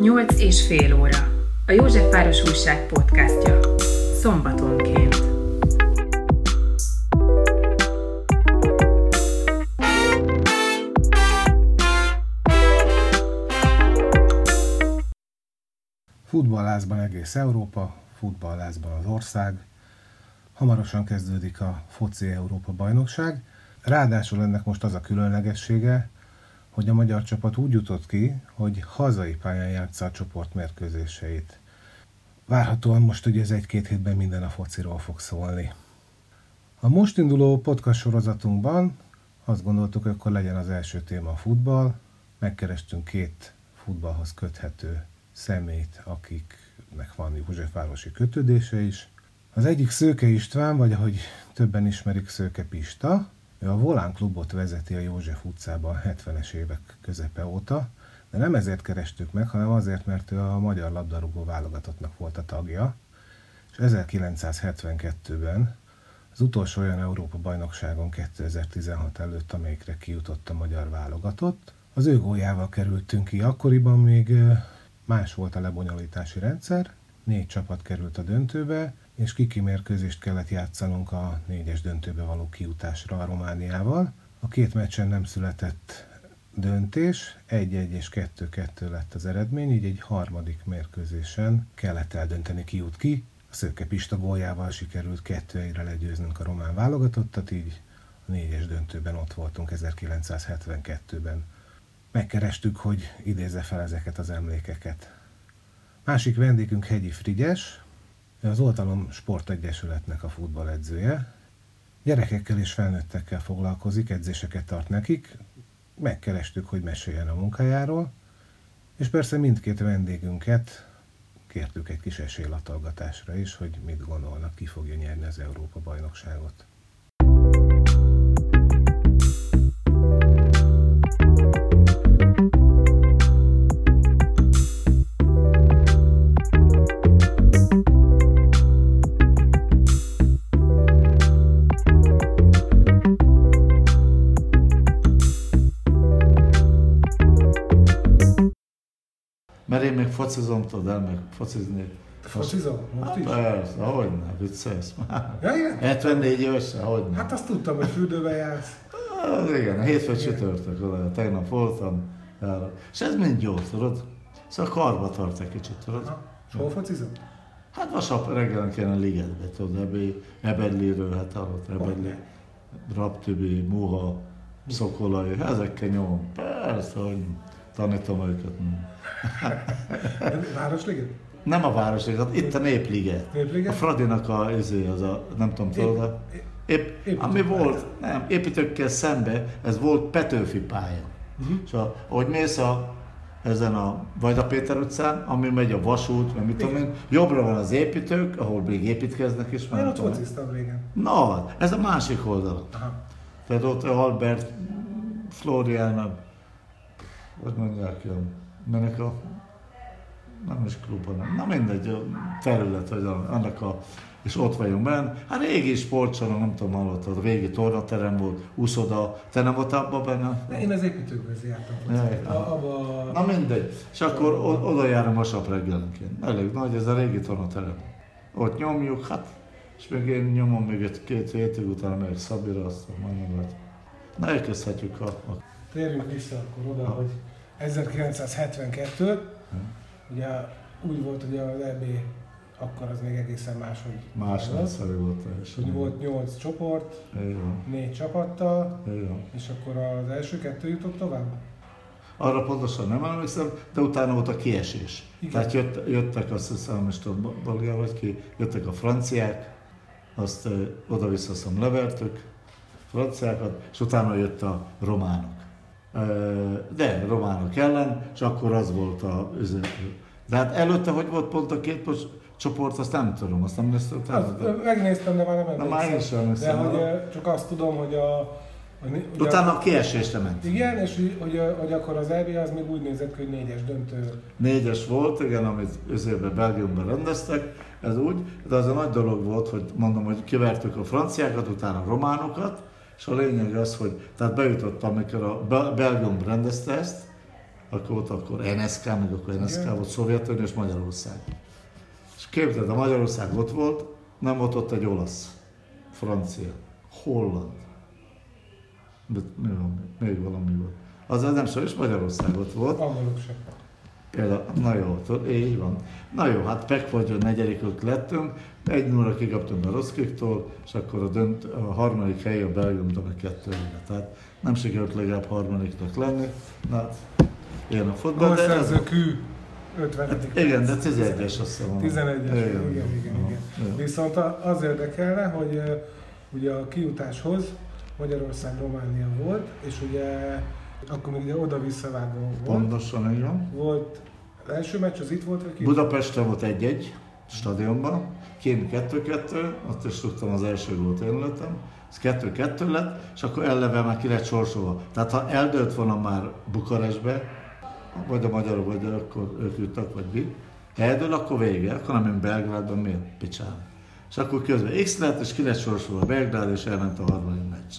Nyolc és fél óra. A Józsefváros Újság podcastja. Szombatonként. Futballázban egész Európa, futballázban az ország. Hamarosan kezdődik a foci Európa bajnokság. Ráadásul ennek most az a különlegessége, hogy a magyar csapat úgy jutott ki, hogy hazai pályán játsza a csoportmérkőzéseit. Várhatóan most ugye ez egy-két hétben minden a fociról fog szólni. A most induló podcast sorozatunkban azt gondoltuk, hogy akkor legyen az első téma a futball. Megkerestünk két futballhoz köthető szemét, akiknek van Józsefvárosi kötődése is. Az egyik Szőke István, vagy ahogy többen ismerik Szőke Pista, ő a Volán klubot vezeti a József utcában 70-es évek közepe óta, de nem ezért kerestük meg, hanem azért, mert ő a magyar labdarúgó válogatottnak volt a tagja, és 1972-ben az utolsó olyan Európa bajnokságon 2016 előtt, amelyikre kijutott a magyar válogatott. Az ő góljával kerültünk ki, akkoriban még más volt a lebonyolítási rendszer, négy csapat került a döntőbe, és kiki mérkőzést kellett játszanunk a négyes döntőbe való kijutásra a Romániával. A két meccsen nem született döntés, 1-1 és 2-2 lett az eredmény, így egy harmadik mérkőzésen kellett eldönteni ki jut ki. A Szőke Pista góljával sikerült 2-1-re legyőznünk a román válogatottat, így a négyes döntőben ott voltunk 1972-ben. Megkerestük, hogy idézze fel ezeket az emlékeket. Másik vendégünk Hegyi Frigyes, az Oltalom Sportegyesületnek a futballedzője. Gyerekekkel és felnőttekkel foglalkozik, edzéseket tart nekik. Megkerestük, hogy meséljen a munkájáról. És persze mindkét vendégünket kértük egy kis esélylatolgatásra is, hogy mit gondolnak, ki fogja nyerni az Európa bajnokságot. Mert én még focizom, tudod, el meg focizni. Focizom? Hát is? persze, hogy ne, viccelsz már. Ja, igen? 74 évesen, hogy ne. Hát azt tudtam, hogy fürdőbe jársz. Hát igen, a hétfő csütörtök, oda, tegnap voltam, járok. És ez mind jó, tudod? Szóval karba tart egy kicsit, tudod? Ha, És hol focizom? Hát vasap reggel kéne ligetbe, tudod, ebbe, Ebedliről, hát hallott, Ebedli, Raptübi, Muha, Szokolai, ezekkel nyomom. Persze, hogy tanítom őket. Városliget? Nem a Városliget, itt a Népliget. Népliget? A Fradinak a, izé, az a, nem tudom, tudod, épp, építők ami volt, nem, építőkkel szembe, ez volt Petőfi pálya. Uh-huh. És a, ahogy mész a, ezen a Vajda Péter utcán, ami megy a vasút, meg mit tudom én, jobbra van az építők, ahol még építkeznek is. Én ott fociztam régen. Na, ez a másik oldalon. Aha. Tehát ott Albert Florian, hogy mondják, ilyen, mennek a, nem is klub, hanem, na mindegy, a terület, vagy a, annak a, és ott vagyunk benne. Hát régi sportcsarnok, nem tudom, hallottad, a régi tornaterem volt, úszoda, te nem voltál abban benne? De én az építőkhöz jártam Jaj. A- Abba... Na mindegy. És akkor oda járom vasap reggelenként. Elég nagy, ez a régi tornaterem. Ott nyomjuk, hát, és még én nyomom még egy két hétig, utána még Szabira, aztán majdnem lett. Na elkezdhetjük a, a Térjünk vissza akkor oda, hogy 1972, ugye úgy volt, hogy az EB akkor az még egészen más, hogy más volt. volt teljesen. hogy volt 8 csoport, Igen, négy csapattal, igen. és akkor az első kettő jutott tovább? Arra pontosan nem emlékszem, de utána volt a kiesés. Igen. Tehát jött, jöttek, azt hiszem, most a bolgár vagy ki, jöttek a franciák, azt oda-vissza levertük, franciákat, és utána jött a románok. De románok ellen, és akkor az volt a... üzem- De hát előtte, hogy volt pont a két csoport, azt nem tudom, azt nem utána. de- megnéztem, de már nem Na, már én sem emlékszem. De emlékszem. hogy csak azt tudom, hogy a... Ugye- Utána a kiesésre ment. Igen, és hogy, hogy, hogy akkor az EB az még úgy nézett ki, hogy négyes döntő. Négyes volt, igen, amit üzőben Belgiumban rendeztek, ez úgy, de az a nagy dolog volt, hogy mondom, hogy kivertük a franciákat, utána a románokat, és a lényeg az, hogy tehát bejutott, amikor a Bel- Belgium rendezte ezt, akkor volt akkor NSK, meg akkor NSK volt, Szovjetunió és Magyarország. És képzeld, a Magyarország ott volt, nem volt ott egy olasz, francia, holland, de mi van, még valami volt. Az nem szó, és Magyarország ott volt. Angolok sem. Például, na jó, így van. Na jó, hát Pek vagy a negyedikök lettünk, egy nulla kikaptunk a Roszkiktól, és akkor a, dönt, a harmadik hely a Belgiumtól a kettő Tehát nem sikerült legalább harmadiknak lenni. Na, hát, ilyen a fotball. Gólszerző Q 50. Hát, igen, de 11-es azt hiszem. 11-es, igen, igen, igen. igen. Viszont az érdekelne, hogy ugye a kijutáshoz Magyarország-Románia volt, és ugye akkor még ugye oda-visszavágó volt. Pontosan, igen. Volt az első meccs, az itt volt, vagy ki? Budapesten volt egy-egy stadionban, kint 2-2, ott is tudtam az első gólt én lőttem, ez 2-2 lett, és akkor eleve már ki lett sorsolva. Tehát ha eldőlt volna már Bukarestbe, vagy a magyarok, vagy akkor ők jutottak, vagy mi, eldől, akkor vége, akkor nem jön Belgrádban, miért picsálni. És akkor közben X lett, és ki lett sorsolva Belgrád, és elment a harmadik meccs.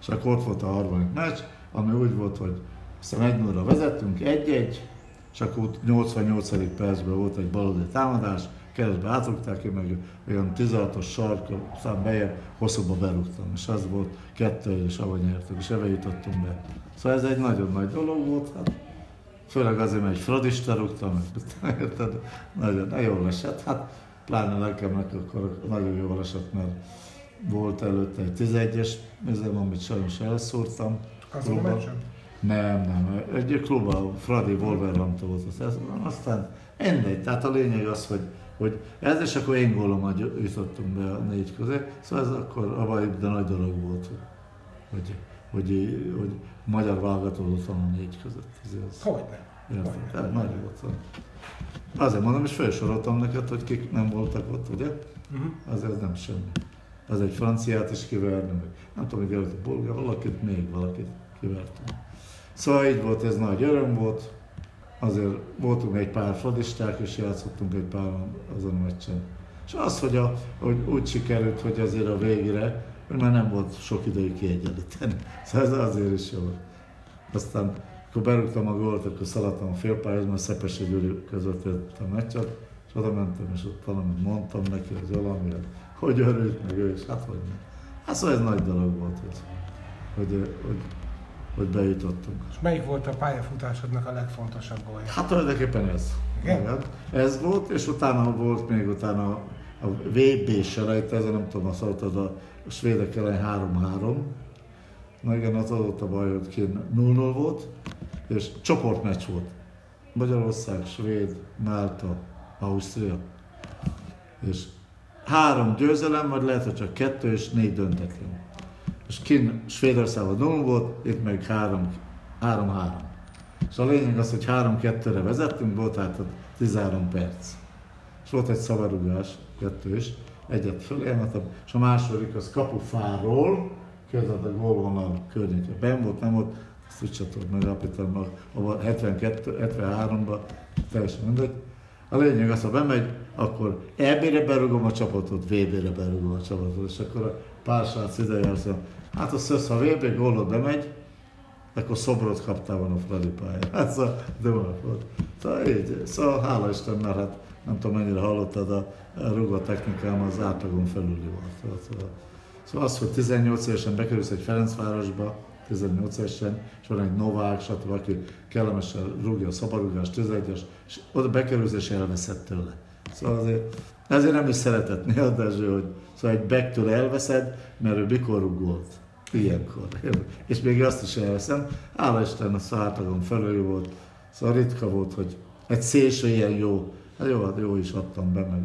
És akkor ott volt a harmadik meccs, ami úgy volt, hogy aztán egy 0 vezettünk, egy-egy, és akkor 88. percben volt egy balodi támadás, keresztbe átrugták ki, meg olyan 16-os sark, aztán bejebb, hosszúba berúgtam, és az volt kettő, és ahogy nyertük, és ebbe jutottunk be. Szóval ez egy nagyon nagy dolog volt, hát főleg azért, mert egy fradista rúgtam, érted? Nagyon, nagyon jól esett, hát pláne nekem akkor nagyon jól esett, mert volt előtte egy 11-es mezem, amit sajnos elszúrtam. Azon a meccsen? Nem, nem. Egy klubban, Fradi Wolverhampton volt az. Aztán mindegy. Tehát a lényeg az, hogy, hogy ez, és akkor én gólomat jutottunk be a négy közé. Szóval ez akkor a de nagy dolog volt, hogy, hogy, hogy, magyar válogatott van a négy között. Hogy nem? Értem, nagy volt. Azért mondom, és felsoroltam neked, hogy kik nem voltak ott, ugye? Uh-huh. Azért nem semmi. Az egy franciát is kiverni, meg nem tudom, hogy a bolgár, valakit még valakit kivertem. Szóval így volt, ez nagy öröm volt. Azért voltunk egy pár fadisták, és játszottunk egy pár azon a meccsen. És az, hogy, a, hogy úgy sikerült, hogy azért a végére, hogy már nem volt sok ideig kiegyenlíteni. Szóval ez azért is jó. Aztán, akkor berúgtam a gólt, akkor szaladtam a félpályához, mert Szepesi Gyuri között a meccset, és oda mentem, és ott valamit mondtam neki, hogy valami, hogy örült meg ő, és hát hogy nem. Hát szóval ez nagy dolog volt, hogy, hogy, hogy hogy bejutottunk. És melyik volt a pályafutásodnak a legfontosabb gólja? Hát tulajdonképpen ez. Igen? Ez volt, és utána volt még utána a VB selejtező, nem tudom, azt adtad a svédek ellen 3-3. Na igen, az adott a baj, hogy ki 0-0 volt, és csoportmeccs volt. Magyarország, Svéd, Málta, Ausztria. És három győzelem, vagy lehet, hogy csak kettő és négy döntetlen és kin Svédországban 0 volt, itt meg 3-3. És a lényeg az, hogy 3-2-re vezettünk, volt hát 13 perc. És volt egy szabadugás, kettő is, egyet fölémeltem, és a második az kapufáról, kezdett a gólvonal környéke. Ben volt, nem volt, ezt úgy sem tudod megállapítani, a 72, 73-ban, teljesen mindegy. A lényeg az, ha bemegy, akkor EB-re berugom a csapatot, VB-re berugom a csapatot, és akkor pár srác ide azt hát a szösz, ha VB gólod bemegy, akkor szobrot kaptál volna a Fradi pályán. Hát szóval, de volt. Szóval így, szóval hála Istennek, hát nem tudom mennyire hallottad, a, a rugó technikám az átlagon felüli volt. Szóval, szóval az, hogy 18 évesen bekerülsz egy Ferencvárosba, 18 évesen, és van egy Novák, stb., aki kellemesen rúgja a szabadrugást, 11-es, és oda bekerülsz és elveszed tőle. Szóval azért, ezért nem is szeretett néha, Dezső, hogy szóval egy bektől elveszed, mert ő mikor rúgolt. Ilyenkor. És még azt is elveszem. Hála Isten, a szártagon felül volt. Szóval ritka volt, hogy egy szélső ilyen jó, hát jó, hát jó is adtam be, meg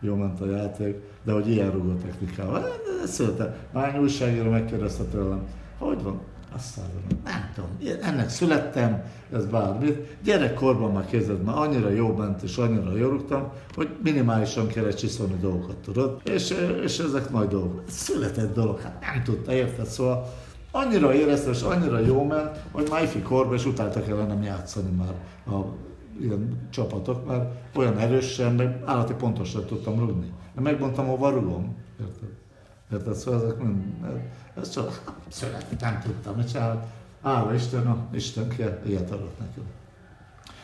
jó ment a játék, de hogy ilyen rugó technikával. Ezt szeretem. Már újságíró megkérdezte tőlem, hogy van? Azt mondom, nem tudom, ennek születtem, ez bármit. Gyerekkorban már kezdett, már annyira jó ment és annyira jó rúgtam, hogy minimálisan kellett csiszolni dolgokat, tudod? És, és ezek nagy dolgok. Született dolog, hát nem tudta, érted? Szóval annyira érezte, és annyira jó ment, hogy már ifi korban, és utálta kellene játszani már a ilyen csapatok, mert olyan erősen, meg állati pontosan tudtam rúgni. Megmondtam, hova rúgom, érted? Érted? Szóval ezek mind, ez csak született, nem tudtam, mit csinál. Hála Isten, a Isten ilyet adott nekünk.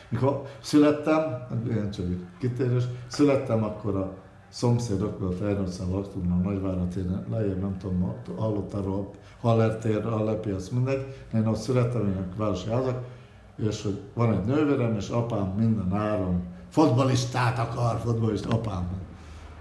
Mikor születtem, ilyen csak kitérés, születtem, akkor a szomszédok, mert Ejnország laktunk, már Nagyvárat, én lejjebb nem tudom, hallottál róla, Hallertér, Hallerpiac, mindegy. Én ott születtem, én a városi házak, és hogy van egy nővérem, és apám minden áron fotbalistát akar, fotbalist apám.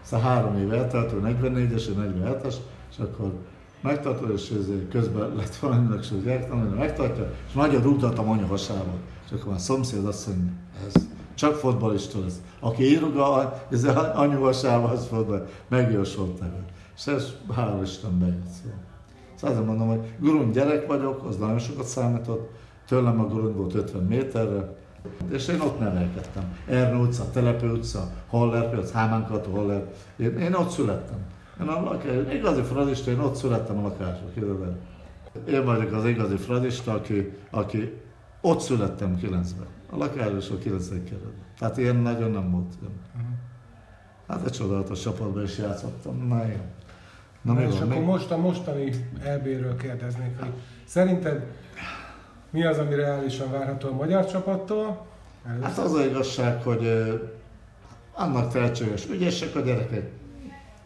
Szóval három év eltelt, ő 44-es, én 47-es, és akkor megtartó, és közben lett valaminek se gyerektanulni, megtartja, és nagyon rúgtatom anya hasába. És akkor a szomszéd azt mondja, ez csak fotbalista lesz. Aki íruga, ez anyu hasába, az fotball, megjósolt nevet. És ez hál' Isten bejött. Szóval. szóval mondom, hogy gurun gyerek vagyok, az nagyon sokat számított, tőlem a gurun volt 50 méterre, és én ott nevelkedtem. Ernő utca, Telepő utca, Haller, piac, Hámánkató, Haller. Én, én ott születtem. Én a lakás, igazi fradista, én ott születtem a lakásba, képzeld Én vagyok az igazi fradista, aki, aki ott születtem 90-ben. A lakásban 90 kerületben. Tehát ilyen nagyon nem volt. Hát egy csodálatos csapatban is játszottam. Na jó. Na, Na és van, akkor még? most a mostani EB-ről kérdeznék, hogy szerinted mi az, ami reálisan várható a magyar csapattól? Először. Hát az a igazság, hogy annak tehetséges, ügyesek a gyerekek,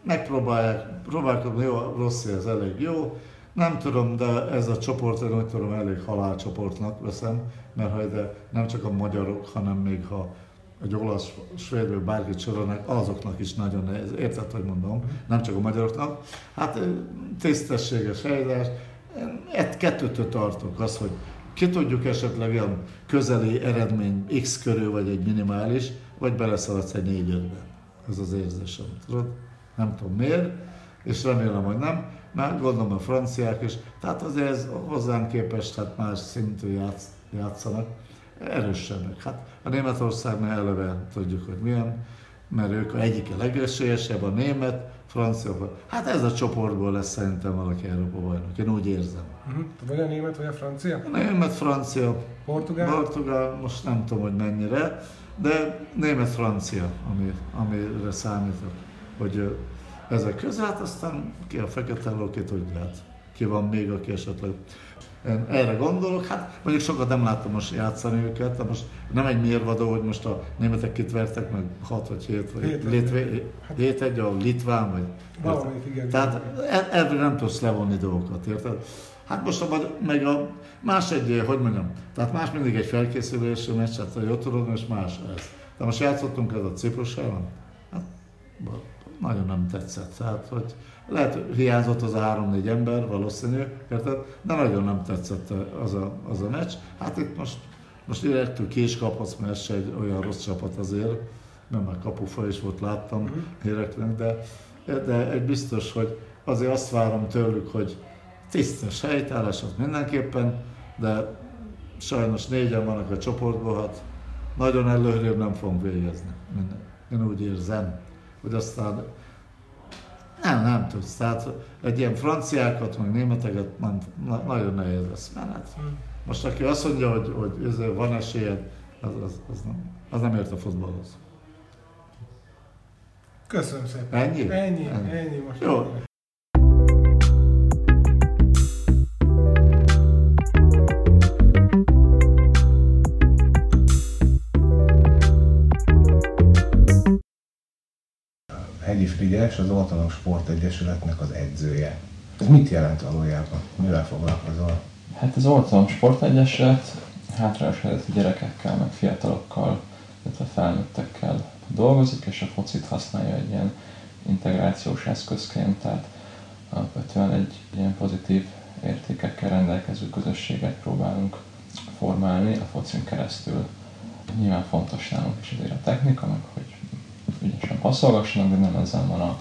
megpróbálják, próbálkodni, jó, rossz ez elég jó. Nem tudom, de ez a csoport, én úgy tudom, elég halálcsoportnak veszem, mert ha ide nem csak a magyarok, hanem még ha egy olasz, svéd vagy bárkit sorolnak, azoknak is nagyon nehéz. Érted, hogy mondom? Nem csak a magyaroknak. Hát tisztességes helyzet. Ett kettőtől tartok, az, hogy ki tudjuk esetleg olyan közeli eredmény X körül, vagy egy minimális, vagy beleszaladsz egy négy ötbe. Ez az érzésem, tudod? Nem tudom miért, és remélem, hogy nem, mert gondolom a franciák is, tehát azért ez hozzánk képest hát más szintű játsz, játszanak, erősebbek. Hát a Németországnál eleve tudjuk, hogy milyen, mert ők a egyik a legesélyesebb, a német, francia. Hát ez a csoportból lesz szerintem valaki Európa bajnok, én úgy érzem. Uh-huh. Vagy a német, vagy a francia? A német, francia, portugál, portugál most nem tudom, hogy mennyire, de német-francia, ami, amire számítok, hogy ezek között, hát aztán ki a fekete ló, ki tudja, hát ki van még, aki esetleg erre gondolok, hát mondjuk sokat nem láttam most játszani őket, de most nem egy mérvadó, hogy most a németek kit vertek meg 6 vagy 7 vagy 7 egy, a Litván vagy... Valamelyik, igen. Tehát erre nem tudsz levonni dolgokat, érted? Hát most a, meg a más egy, hogy mondjam, tehát más mindig egy felkészülési meccs, hát ott tudod, és más ez. De most játszottunk ez a Ciprus ellen, hát nagyon nem tetszett. Tehát, hogy lehet, hiányzott az a három-négy ember, valószínű, érted? De nagyon nem tetszett az a, az a meccs. Hát itt most, most direktül ki is kaphatsz, mert se egy olyan rossz csapat azért, nem már kapufa is volt, láttam mm. de, de egy biztos, hogy azért azt várom tőlük, hogy tisztes helytállás az mindenképpen, de sajnos négyen vannak a csoportban, hát nagyon előrébb nem fogunk végezni. Én úgy érzem, hogy aztán nem, nem tudsz. Tehát egy ilyen franciákat, meg németeket nem, na, nagyon nehéz lesz. Mert hát, most aki azt mondja, hogy, hogy ez van esélyed, az, az, az, nem, az nem ért a futballhoz. Köszönöm szépen. Ennyi? Ennyi, ennyi, ennyi most. Jó. Hegyi Frigyes, az Oltalom Sportegyesületnek az edzője. Ez mit jelent valójában? Mivel foglalkozol? Hát az Oltalom Sportegyesület hátrányos helyzetű gyerekekkel, meg fiatalokkal, illetve felnőttekkel dolgozik, és a focit használja egy ilyen integrációs eszközként, tehát alapvetően egy ilyen pozitív értékekkel rendelkező közösséget próbálunk formálni a focin keresztül. Nyilván fontos nálunk is azért a technika, meg hogy ügyesen passzolgassanak, de nem ezzel van a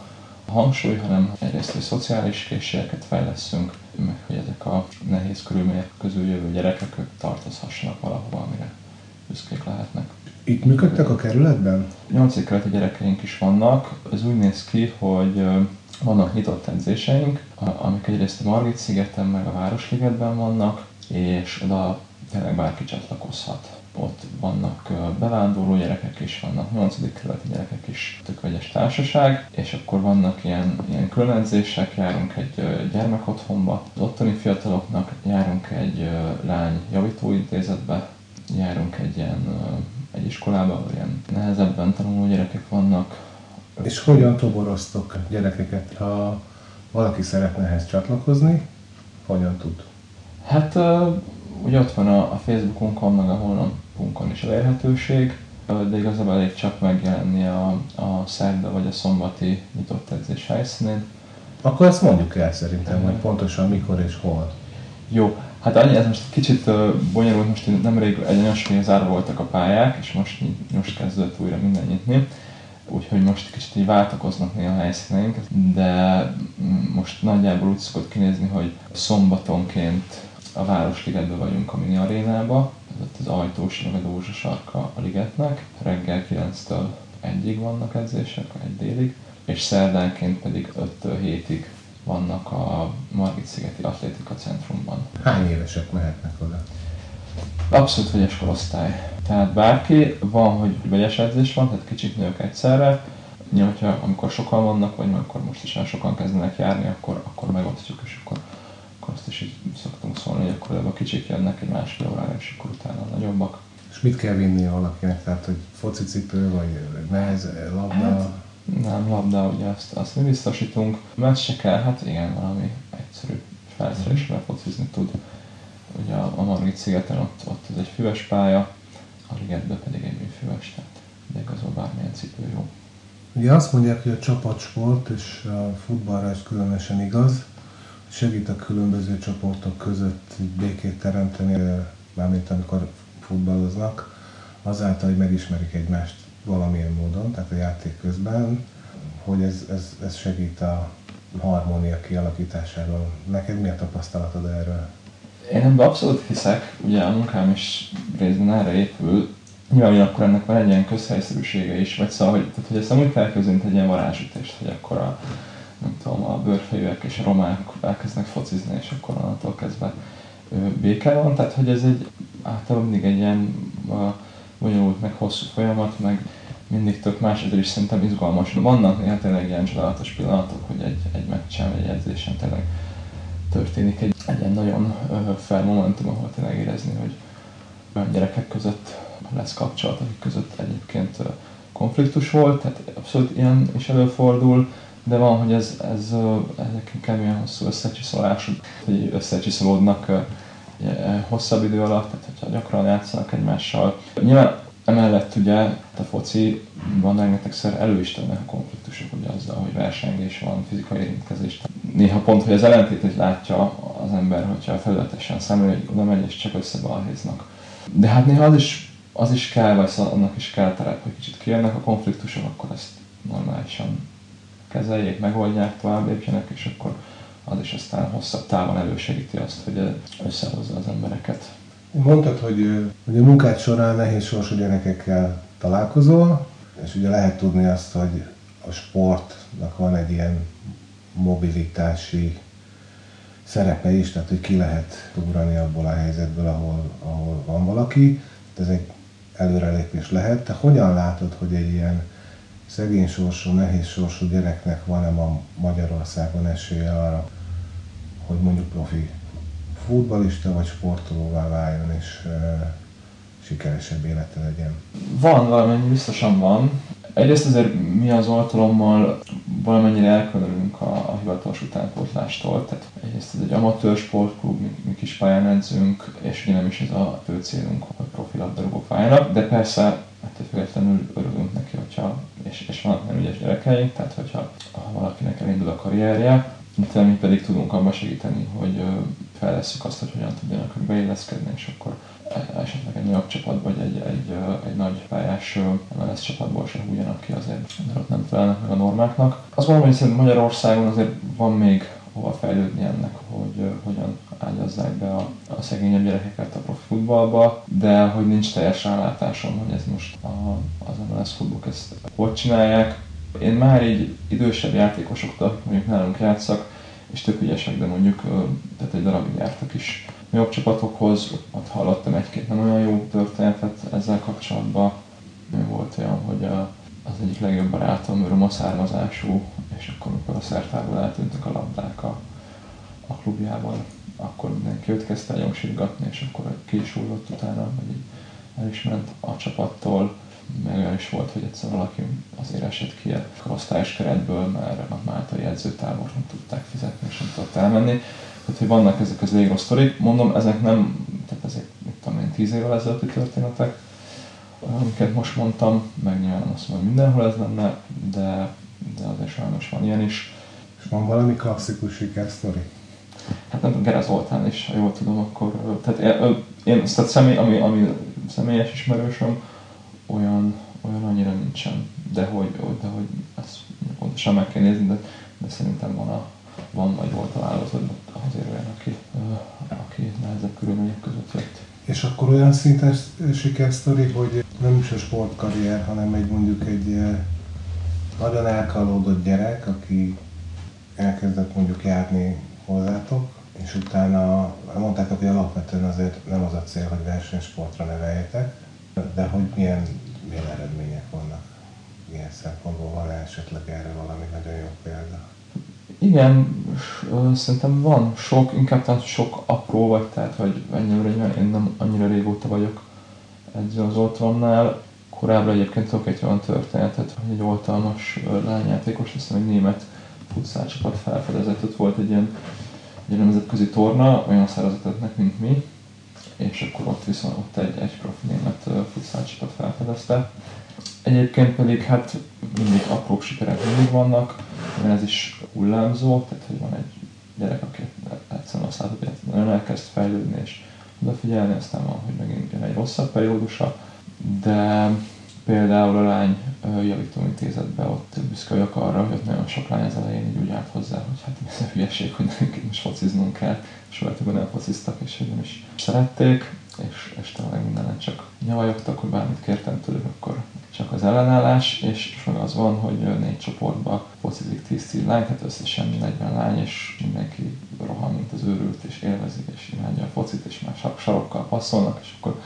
hangsúly, hanem egyrészt, hogy szociális készségeket fejleszünk, meg hogy ezek a nehéz körülmények közül jövő gyerekek ők tartozhassanak valahova, amire büszkék lehetnek. Itt működtek a kerületben? Nyolc kerületi gyerekeink is vannak. Ez úgy néz ki, hogy vannak nyitott edzéseink, amik egyrészt a Margit szigeten meg a Városligetben vannak, és oda tényleg bárki csatlakozhat ott vannak bevándorló gyerekek is, vannak 8. kerületi gyerekek is, tök vegyes társaság, és akkor vannak ilyen, ilyen különedzések, járunk egy gyermekotthonba, az ottani fiataloknak járunk egy lány javítóintézetbe, járunk egy ilyen egy iskolában, ahol ilyen nehezebben tanuló gyerekek vannak. És hogyan toboroztok gyerekeket, ha valaki szeretne ehhez csatlakozni, hogyan tud? Hát ugye ott van a, a Facebookunkon, meg a honlapunkon is elérhetőség, de igazából elég csak megjelenni a, a szerda vagy a szombati nyitott edzés helyszínén. Akkor ezt mondjuk el szerintem, hogy pontosan mikor és hol. Jó, hát annyi, ez most kicsit uh, bonyolult, most nemrég egyenes zárva voltak a pályák, és most, most kezdődött újra minden nyitni. Úgyhogy most kicsit így váltakoznak néha a helyszíneink, de most nagyjából úgy szokott kinézni, hogy szombatonként a Városligetben vagyunk a mini arénába, ez ott az ajtós, meg a Dózsa sarka a ligetnek, reggel 9-től 1-ig vannak edzések, egy délig, és szerdánként pedig 5-től 7-ig vannak a Margit-szigeti Atlétika Centrumban. Hány évesek mehetnek oda? Abszolút vegyes korosztály. Tehát bárki, van, hogy vegyes edzés van, tehát kicsik nők egyszerre, Nyilván, hogyha amikor sokan vannak, vagy akkor most is már sokan kezdenek járni, akkor, akkor megosztjuk, és akkor, akkor azt is így szólni, hogy akkor a kicsik jönnek egy másfél órára, és akkor utána a nagyobbak. És mit kell vinni valakinek? Tehát, hogy focicipő, vagy nehez, labda? Hát, nem, labda, ugye azt, azt mi biztosítunk. Mert se kell, hát igen, valami egyszerű felszerelésre focizni tud. Ugye a, a Margit szigeten ott, ott ez egy füves pálya, a ligetben pedig egy műfüves, tehát de igazából bármilyen cipő jó. Ugye azt mondják, hogy a csapatsport, és a futballra ez különösen igaz, segít a különböző csoportok között békét teremteni, mármint amikor futballoznak, azáltal, hogy megismerik egymást valamilyen módon, tehát a játék közben, hogy ez, ez, ez segít a harmónia kialakításáról. Neked mi a tapasztalatod erről? Én ebben abszolút hiszek, ugye a munkám is részben erre épül, nyilván akkor ennek van egy ilyen közhelyszerűsége is, vagy szóval, hogy, tehát, hogy ezt amúgy felkezünk egy ilyen varázsütést, hogy akkor a, nem tudom, a bőrfejűek és a romák elkezdenek focizni, és akkor onnantól kezdve béke van, tehát hogy ez egy általában mindig egy ilyen bonyolult, meg hosszú folyamat, meg mindig tök más, ezért is szerintem izgalmas. Vannak néha tényleg ilyen csodálatos pillanatok, hogy egy, egy meccsen, egy edzésen tényleg történik egy, egy ilyen nagyon fel momentum, ahol tényleg érezni, hogy olyan gyerekek között lesz kapcsolat, akik között egyébként konfliktus volt, tehát abszolút ilyen is előfordul, de van, hogy ez, ez, ezek ilyen hosszú összecsiszolások, hogy összecsiszolódnak hosszabb idő alatt, tehát hogyha gyakran játszanak egymással. Nyilván emellett ugye a fociban rengetegszer elő is a konfliktusok, ugye azzal, hogy versengés van, fizikai érintkezés. Néha pont, hogy az ellentétét látja az ember, hogyha felületesen szemlő, hogy oda megy és csak összebalhéznak. De hát néha az is, az is kell, vagy szóval annak is kell terep, hogy kicsit kijönnek a konfliktusok, akkor ezt normálisan kezeljék, megoldják, tovább lépjenek, és akkor az is aztán hosszabb távon elősegíti azt, hogy összehozza az embereket. Mondtad, hogy, hogy a munkád során nehéz sorsú gyerekekkel találkozol, és ugye lehet tudni azt, hogy a sportnak van egy ilyen mobilitási szerepe is, tehát hogy ki lehet ugrani abból a helyzetből, ahol, ahol van valaki. Ez egy előrelépés lehet. Te hogyan látod, hogy egy ilyen szegény sorsú, nehéz sorsú gyereknek van-e ma Magyarországon esélye arra, hogy mondjuk profi futbalista vagy sportolóvá váljon, és e, sikeresebb élete legyen? Van, valamennyi biztosan van. Egyrészt azért mi az oltalommal valamennyire elkülönülünk a, a hivatalos utánpótlástól, tehát egyrészt ez egy amatőr sportklub, mi, mi kis pályán edzünk, és ugye nem is ez a fő célunk, hogy profi labdarúgók váljanak, de persze ettől függetlenül örülünk neki, hogyha, és, és vannak nem ügyes gyerekeink, tehát hogyha ha valakinek elindul a karrierje, mi pedig tudunk abban segíteni, hogy fejleszünk azt, hogy hogyan tudjanak beilleszkedni, és akkor e, esetleg egy nagyobb csapat, vagy egy, egy, egy nagy pályás MLS csapatból se hújjanak ki azért, mert ott nem felelnek meg a normáknak. Azt gondolom, hogy szerintem Magyarországon azért van még hova fejlődni ennek, hogy hogyan ágyazzák be a, a szegényebb gyerekeket a profi futballba, de hogy nincs teljes rálátásom, hogy ez most a, az MLS futbok ezt hogy csinálják. Én már így idősebb játékosoktól, mondjuk nálunk játszak, és tök ügyesek, de mondjuk tehát egy darabig jártak is jobb csapatokhoz, ott hallottam egy-két nem olyan jó történetet ezzel kapcsolatban. Volt olyan, hogy az egyik legjobb barátom roma származású, és akkor amikor a szertárból eltűntek a labdák a, a klubjával, akkor mindenki őt kezdte el és akkor ki is utána, vagy el is ment a csapattól, meg olyan is volt, hogy egyszer valaki azért esett ki a korosztályos keretből, mert a Máltai edzőtábort nem tudták fizetni, és nem tudott elmenni. Tehát, hogy vannak ezek az elég rossz sztorik. Mondom, ezek nem, tehát ezek, mit tudom én, tíz évvel ezelőtti történetek, amiket most mondtam, meg nyilván azt mondom, hogy mindenhol ez lenne, de, de azért sajnos van ilyen is. És van valami klasszikus sikersztori? Hát nem, Gerez Zoltán is, ha jól tudom, akkor, tehát én, én tehát személy, ami, ami személyes ismerősöm, olyan, olyan annyira nincsen. De hogy, de hogy ezt pontosan meg kell nézni, de, de szerintem van, a, van vagy volt található, hogy azért olyan, aki, aki nehezebb körülmények között jött. És akkor olyan szinten sikersztori, hogy nem is a sportkarrier, hanem egy mondjuk egy nagyon elkalódott gyerek, aki elkezdett mondjuk járni hozzátok, és utána mondtátok, hogy alapvetően azért nem az a cél, hogy versenysportra neveljetek, de hogy milyen, milyen eredmények vannak ilyen szempontból, van esetleg erre valami nagyon jó példa? Igen, szerintem van sok, inkább tehát sok apró vagy, tehát hogy ennyire én nem annyira régóta vagyok edző az Oltronnál. Korábban egyébként tudok egy olyan történetet, hogy egy oltalmas lányjátékos, hiszem egy német futszálcsapat felfedezett, ott volt egy ilyen, egy nemzetközi torna, olyan szervezeteknek, mint mi, és akkor ott viszont ott egy, egy profi német futszálcsapat felfedezte. Egyébként pedig hát mindig apró sikerek mindig vannak, mert ez is hullámzó, tehát hogy van egy gyerek, aki egyszerűen azt látod, hogy nagyon elkezd fejlődni és odafigyelni, aztán van, hogy megint jön egy rosszabb periódusa, de például a lány javítóintézetben ott büszke vagyok arra, hogy ott nagyon sok lány az elején így úgy állt hozzá, hogy hát ez a hülyeség, hogy nekünk most fociznunk kell, és hogy nem és hogy is szerették, és, és tényleg mindenen csak nyavajogtak, hogy bármit kértem tőlük, akkor csak az ellenállás, és, és meg az van, hogy négy csoportba focizik 10-10 lány, tehát összesen 40 lány, és mindenki rohan, mint az őrült, és élvezik, és imádja a focit, és már sarokkal passzolnak, és akkor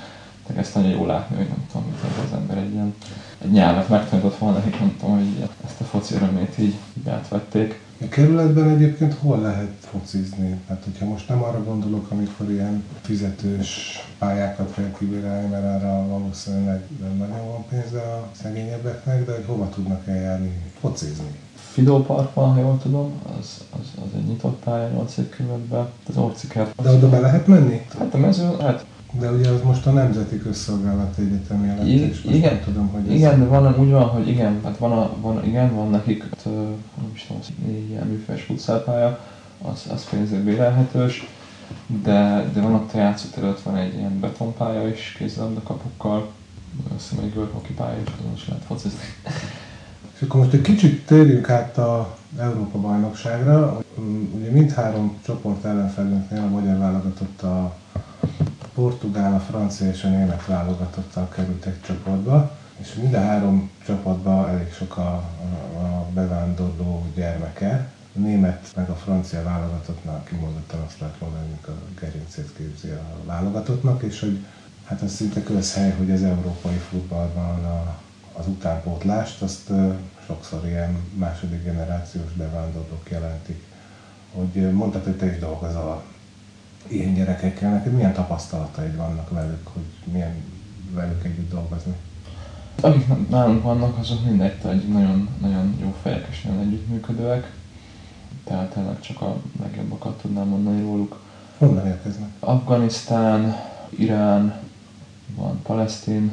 tehát ezt nagyon jól látni, hogy nem tudom, mit az ember egy ilyen egy nyelvet megtanított volna, hogy nem tudom, hogy ezt a foci örömét így, így átvették. A kerületben egyébként hol lehet focizni? Hát, hogyha most nem arra gondolok, amikor ilyen fizetős pályákat kell kibírálni, mert arra valószínűleg nem nagyon van pénze a szegényebbeknek, de hogy hova tudnak eljárni focizni? Fidó Park van, ha jól tudom, az, az, az egy nyitott pálya 8 kerületben, az Orcikert. De oda be lehet menni? Hát a mező, hát de ugye az most a Nemzeti Közszolgálati Egyetem jelentés, most igen, nem tudom, hogy ez... Igen, de van, úgy van, hogy igen, hát van, a, van, igen, van nekik, nem is tudom, ilyen műfes futszálpálya, az, az pénzért bérelhetős, de, de van ott a játszóterület, van egy ilyen betonpálya is kézzelabda kapukkal, azt hiszem egy görhoki pálya is, azon is lehet focizni. És akkor most egy kicsit térjünk át a Európa bajnokságra. Ugye mindhárom csoport ellenfelünknél a magyar válogatott a portugál, a francia és a német válogatottal kerültek csoportba, és mind a három csapatban elég sok a, a bevándorló gyermeke. A német meg a francia válogatottnál kimondottan azt lehet mondani, hogy a gerincét képzi a válogatottnak, és hogy hát az szinte közhely, hogy az európai futballban a, az utánpótlást, azt sokszor ilyen második generációs bevándorlók jelentik. Hogy mondtad, hogy te is dolgozol ilyen gyerekekkel, neked milyen tapasztalataid vannak velük, hogy milyen velük együtt dolgozni? Akik nálunk vannak, azok mindegy, egy nagyon, nagyon jó fejek és nagyon együttműködőek. Tehát tényleg csak a legjobbakat tudnám mondani róluk. Honnan érkeznek? Afganisztán, Irán, van palesztin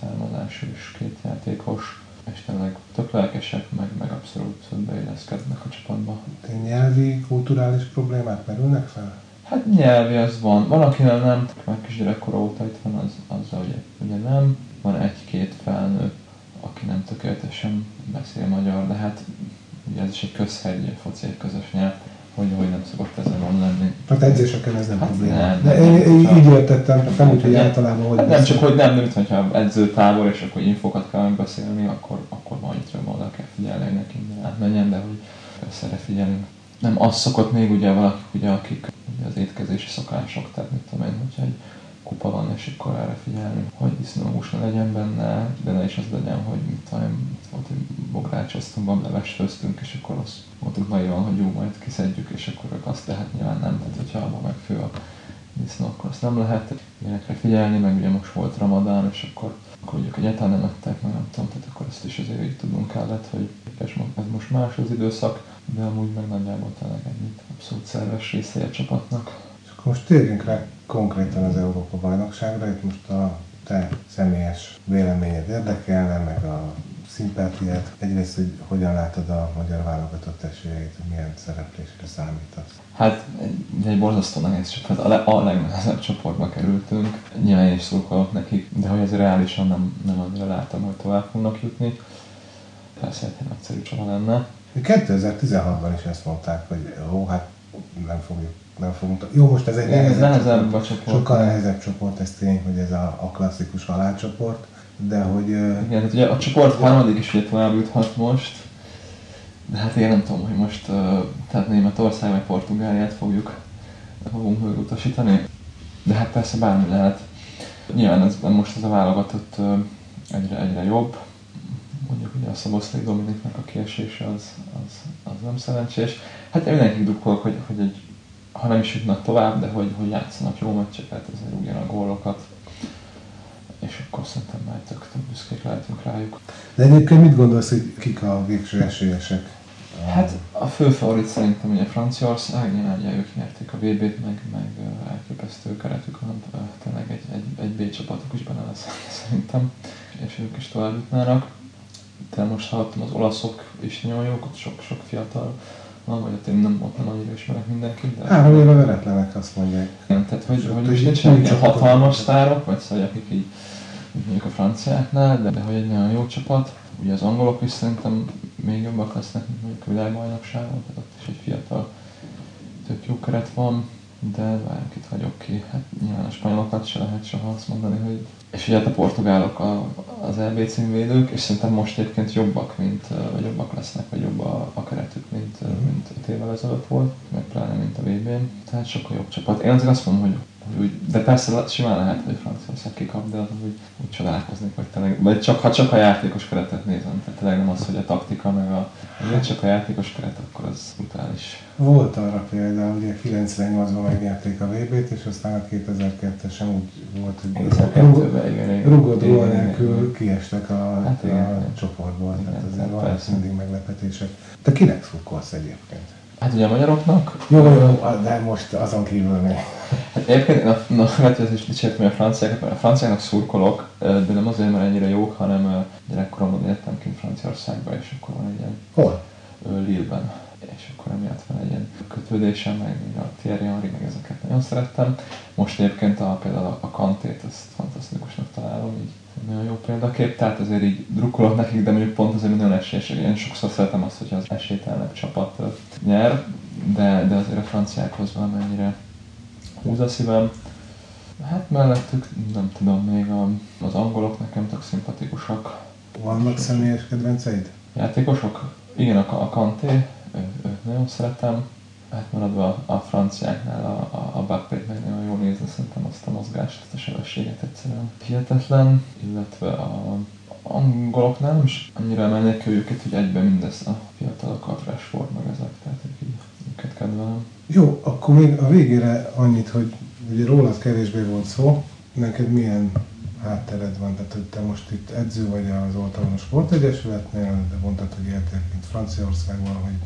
származású is két játékos, és tényleg tök lelkesek, meg, meg abszolút beilleszkednek a csapatba. Nyelvi, kulturális problémák merülnek fel? Hát nyelvi az van. Van, akinek nem, már kisgyerekkora óta itt van, az, az ugye, ugye nem. Van egy-két felnőtt, aki nem tökéletesen beszél magyar, de hát ugye ez is egy közhegy, foci egy közös nyelv, hogy, hogy nem szokott ezen van lenni. Hát edzéseken ez nem hát probléma. Nem, de én, én így értettem, nem úgy, hogy általában hogy hát Nem csak, hogy nem, mint hogyha edzőtábor, és akkor infokat kell megbeszélni, akkor, akkor majd oda kell figyelni, hogy neki átmenjen, de hogy össze figyelni. Nem az szokott még ugye valakik, ugye, akik ugye az étkezési szokások, tehát mit tudom én, hogyha egy kupa van, és akkor erre figyelni, hogy disznóhús ne legyen benne, de ne is az legyen, hogy mit tudom, volt, hogy bográcsoztunk, bableves főztünk, és akkor azt mondtuk nagyon, hogy jó, majd kiszedjük, és akkor azt lehet nyilván nem, tehát hogyha abban meg fő a hiszen akkor azt nem lehet ilyenekre figyelni, meg ugye most volt Ramadán, és akkor, akkor ugye egyáltalán nem ettek, meg nem tudom, tehát akkor ezt is azért így tudunk kellett, hogy ez most más az időszak, de amúgy meg nagyjából tényleg ennyit abszolút szerves része a csapatnak. És akkor most térjünk rá konkrétan az Európa bajnokságra, itt most a te személyes véleményed érdekelne, meg a szimpátiát. Egyrészt, hogy hogyan látod a magyar válogatott esélyeit, milyen szereplésre számítasz? Hát egy, egy borzasztó nehéz csapat, a, le, a legnehezebb csoportba kerültünk. Nyilván is szurkolok nekik, de hogy azért reálisan nem, nem annyira látom, hogy tovább fognak jutni. Persze egy nagyszerű csapat lenne. 2016-ban is ezt mondták, hogy ó, hát nem fogjuk nem fogunk. Jó, most ez egy nehezebb, nehezebb csoport, csoport. Sokkal nehezebb csoport, ez tény, hogy ez a, a klasszikus halálcsoport de hogy... Igen, tehát ugye a csoport harmadik is ugye tovább juthat most, de hát én nem tudom, hogy most tehát Németország vagy Portugáliát fogjuk fogunk utasítani. De hát persze bármi lehet. Nyilván ez, most ez a válogatott egyre, egyre jobb. Mondjuk ugye a Szaboszlai Dominiknak a kiesése az, az, az nem szerencsés. Hát én mindenkit drukkolok, hogy, hogy egy, ha nem is jutnak tovább, de hogy, hogy játszanak jó meccseket, ezért rúgjanak gólokat és akkor szerintem már tök, tök büszkék lehetünk rájuk. De egyébként mit gondolsz, hogy kik a végső esélyesek? Hát a fő favorit szerintem ugye Franciaország, nyilván ugye ők nyerték a VB-t, meg, meg elképesztő keretük van, tényleg egy, egy, egy B csapatok is benne lesz szerintem, és ők is tovább jutnának. De most hallottam, az olaszok is nagyon jók, ott sok, sok fiatal van, vagy ott én nem, ott nem annyira ismerek mindenkit. De... Három éve veretlenek, azt mondják. Igen, tehát hogy, hogy, hogy nincsenek hatalmas sztárok, vagy szóval akik így mondjuk a franciáknál, de, de hogy egy nagyon jó csapat. Ugye az angolok is szerintem még jobbak lesznek, mint mondjuk a világbajnokságon, tehát ott is egy fiatal, tök jó keret van, de várjunk itt vagyok ki. Hát nyilván a spanyolokat se lehet soha azt mondani, hogy... És ugye hát a portugálok a, az LB címvédők, és szerintem most egyébként jobbak, mint, vagy jobbak lesznek, vagy jobb a, a keretük, mint, mint öt évvel ezelőtt volt, meg pláne mint a VB-n. Tehát sokkal jobb csapat. Én azért azt mondom, hogy úgy, de persze simán lehet, hogy Franciaország kikap, de úgy, úgy csodálkoznék, hogy tényleg, vagy csak, ha csak a játékos keretet nézem, tehát tényleg nem az, hogy a taktika, meg a, ha csak a játékos keret, akkor az brutális. Volt arra például, ugye 98-ban megnyerték a VB-t, és aztán a 2002-esen úgy volt, hogy gól nélkül kiestek a, hát igen, a igen. csoportból, igen, tehát azért van mindig meglepetések. Te kinek szurkolsz egyébként? Hát ugye a magyaroknak... Jó, jó, de most azon kívül még. Hát egyébként én a, a vetőt is dicsértem a franciákat, mert a franciáknak szurkolok, de nem azért, mert ennyire jók, hanem gyerekkoromban éltem kint Franciaországba, és akkor van egy ilyen... Hol? Lille-ben. És akkor emiatt van egy ilyen kötődésem, meg a Thierry Henry, meg ezeket nagyon szerettem. Most egyébként a, például a Kantét, találom, így nagyon jó példakép, tehát azért így drukkolok nekik, de mondjuk pont azért nagyon esélyes. Én sokszor szeretem azt, hogy az esélytelenebb csapat nyer, de, de azért a franciákhoz valamennyire húz a szívem. Hát mellettük, nem tudom, még a, az angolok nekem tök szimpatikusak. Vannak személyes kedvenceid? Játékosok? Igen, a, a Kanté, őt nagyon szeretem. Hát maradva a, a franciáknál a, a, a Bappét meg nagyon jól nézni, szerintem azt a mozgást, azt a sebességet egyszerűen hihetetlen, illetve a angoloknál nem is annyira emelnék őket, hogy egyben mindezt a fiatalokat, Rashford meg ezek, tehát így őket kedvelem. Jó, akkor még a végére annyit, hogy ugye rólad kevésbé volt szó, neked milyen háttered van, tehát hogy te most itt edző vagy az Oltalmas Sportegyesületnél, de mondtad, hogy éltél mint Franciaországban, hogy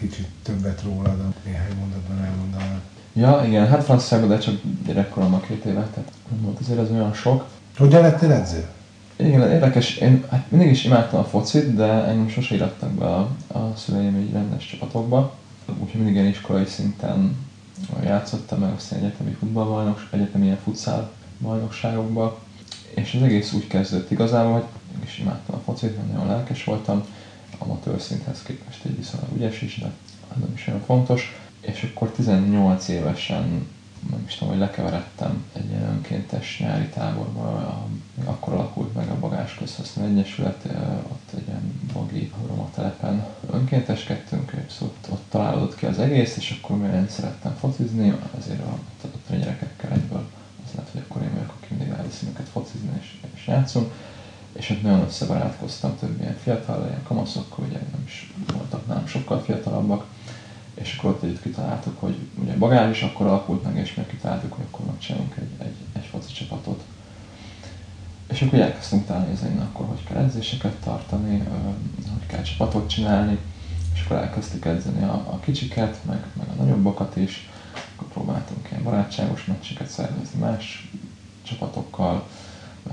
kicsit többet rólad, a néhány mondatban elmondanád. Ja, igen, hát Franciaországban, de csak gyerekkoromban két évet, tehát nem volt azért ez olyan sok. Hogyan lettél edző? Igen, érdekes, én hát mindig is imádtam a focit, de engem sose irattak be a, a szüleim így rendes csapatokba. Úgyhogy mindig ilyen iskolai szinten játszottam, meg aztán egyetemi futballbajnok, egyetemi ilyen futszál bajnokságokba. És az egész úgy kezdődött igazából, hogy is imádtam a focit, nagyon lelkes voltam, amatőr szinthez képest egy viszonylag ügyes is, de nem is olyan fontos. És akkor 18 évesen nem is tudom, hogy lekeveredtem egy ilyen önkéntes nyári táborba, akkor alakult meg a Bagás Közhasznú Egyesület, ott egy ilyen bagi roma telepen önkénteskedtünk, és ott, ott találódott ki az egész, és akkor én szerettem focizni, ezért a, ott a gyerekekkel egyből az lehet, hogy akkor én vagyok, aki mindig elviszi őket focizni, és, és játszunk és ott nagyon összebarátkoztam több ilyen fiatal, ilyen kamaszokkal, ugye nem is voltak nem sokkal fiatalabbak, és akkor ott együtt kitaláltuk, hogy ugye Bagás is akkor alakult meg, és mi kitaláltuk, hogy akkor megcsinálunk egy, egy, egy foci csapatot. És akkor elkezdtünk találni, akkor hogy kell edzéseket tartani, hogy kell csapatot csinálni, és akkor elkezdtük edzeni a, a kicsiket, meg, meg a nagyobbakat is, akkor próbáltunk ilyen barátságos meccseket szervezni más csapatokkal,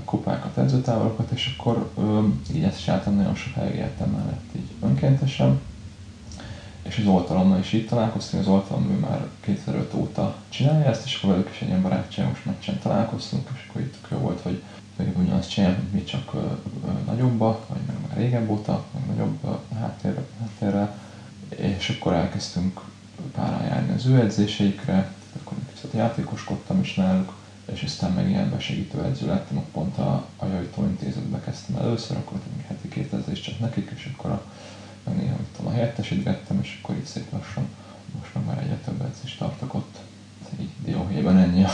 kupákat, edzőtávolokat, és akkor ö, így ezt csináltam nagyon sokáig értem mellett így önkéntesen. És az oltalommal is így találkoztunk, az oltalom ő már 2005 óta csinálja ezt, és akkor velük is egy ilyen barátságos meccsen találkoztunk, és akkor itt jó volt, hogy ők ugyanazt csinálják, mint mi csak ö, ö, vagy meg már régebb óta, meg nagyobb háttérre, háttérre, és akkor elkezdtünk páran járni az ő edzéseikre, akkor kicsit játékoskodtam is náluk, és aztán meg ilyen besegítő edző lettem, ott pont a, a Jajtó intézetbe kezdtem először, akkor heti két edzés csak nekik, és akkor a, meg néha mit tudom, a helyettesítgettem, és akkor így szép lassan, most meg már egyre több edzést tartok ott. Így dióhéjban ennyi a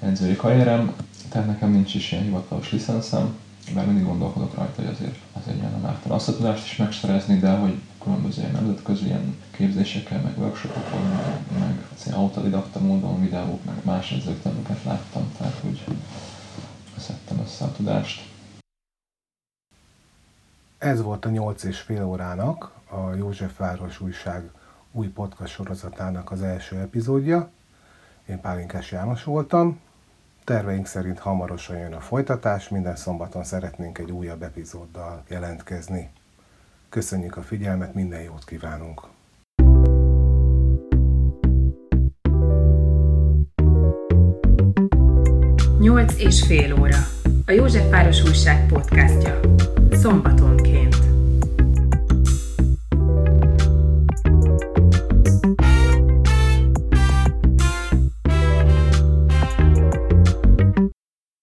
edzői karrierem, tehát nekem nincs is ilyen hivatalos licenszem, bár mindig gondolkodok rajta, hogy azért, azért nem ártana azt a tudást is megszerezni, de hogy különböző ilyen nemzetközi ilyen képzésekkel, meg workshopokon, meg, meg ilyen autodidakta módon videók, meg más edzőktől, láttam, tehát úgy szedtem össze a tudást. Ez volt a 8 és fél órának, a József Város újság új podcast sorozatának az első epizódja. Én Pálinkás János voltam. Terveink szerint hamarosan jön a folytatás, minden szombaton szeretnénk egy újabb epizóddal jelentkezni. Köszönjük a figyelmet, minden jót kívánunk! Nyolc és fél óra. A József Város Újság podcastja. Szombatonként.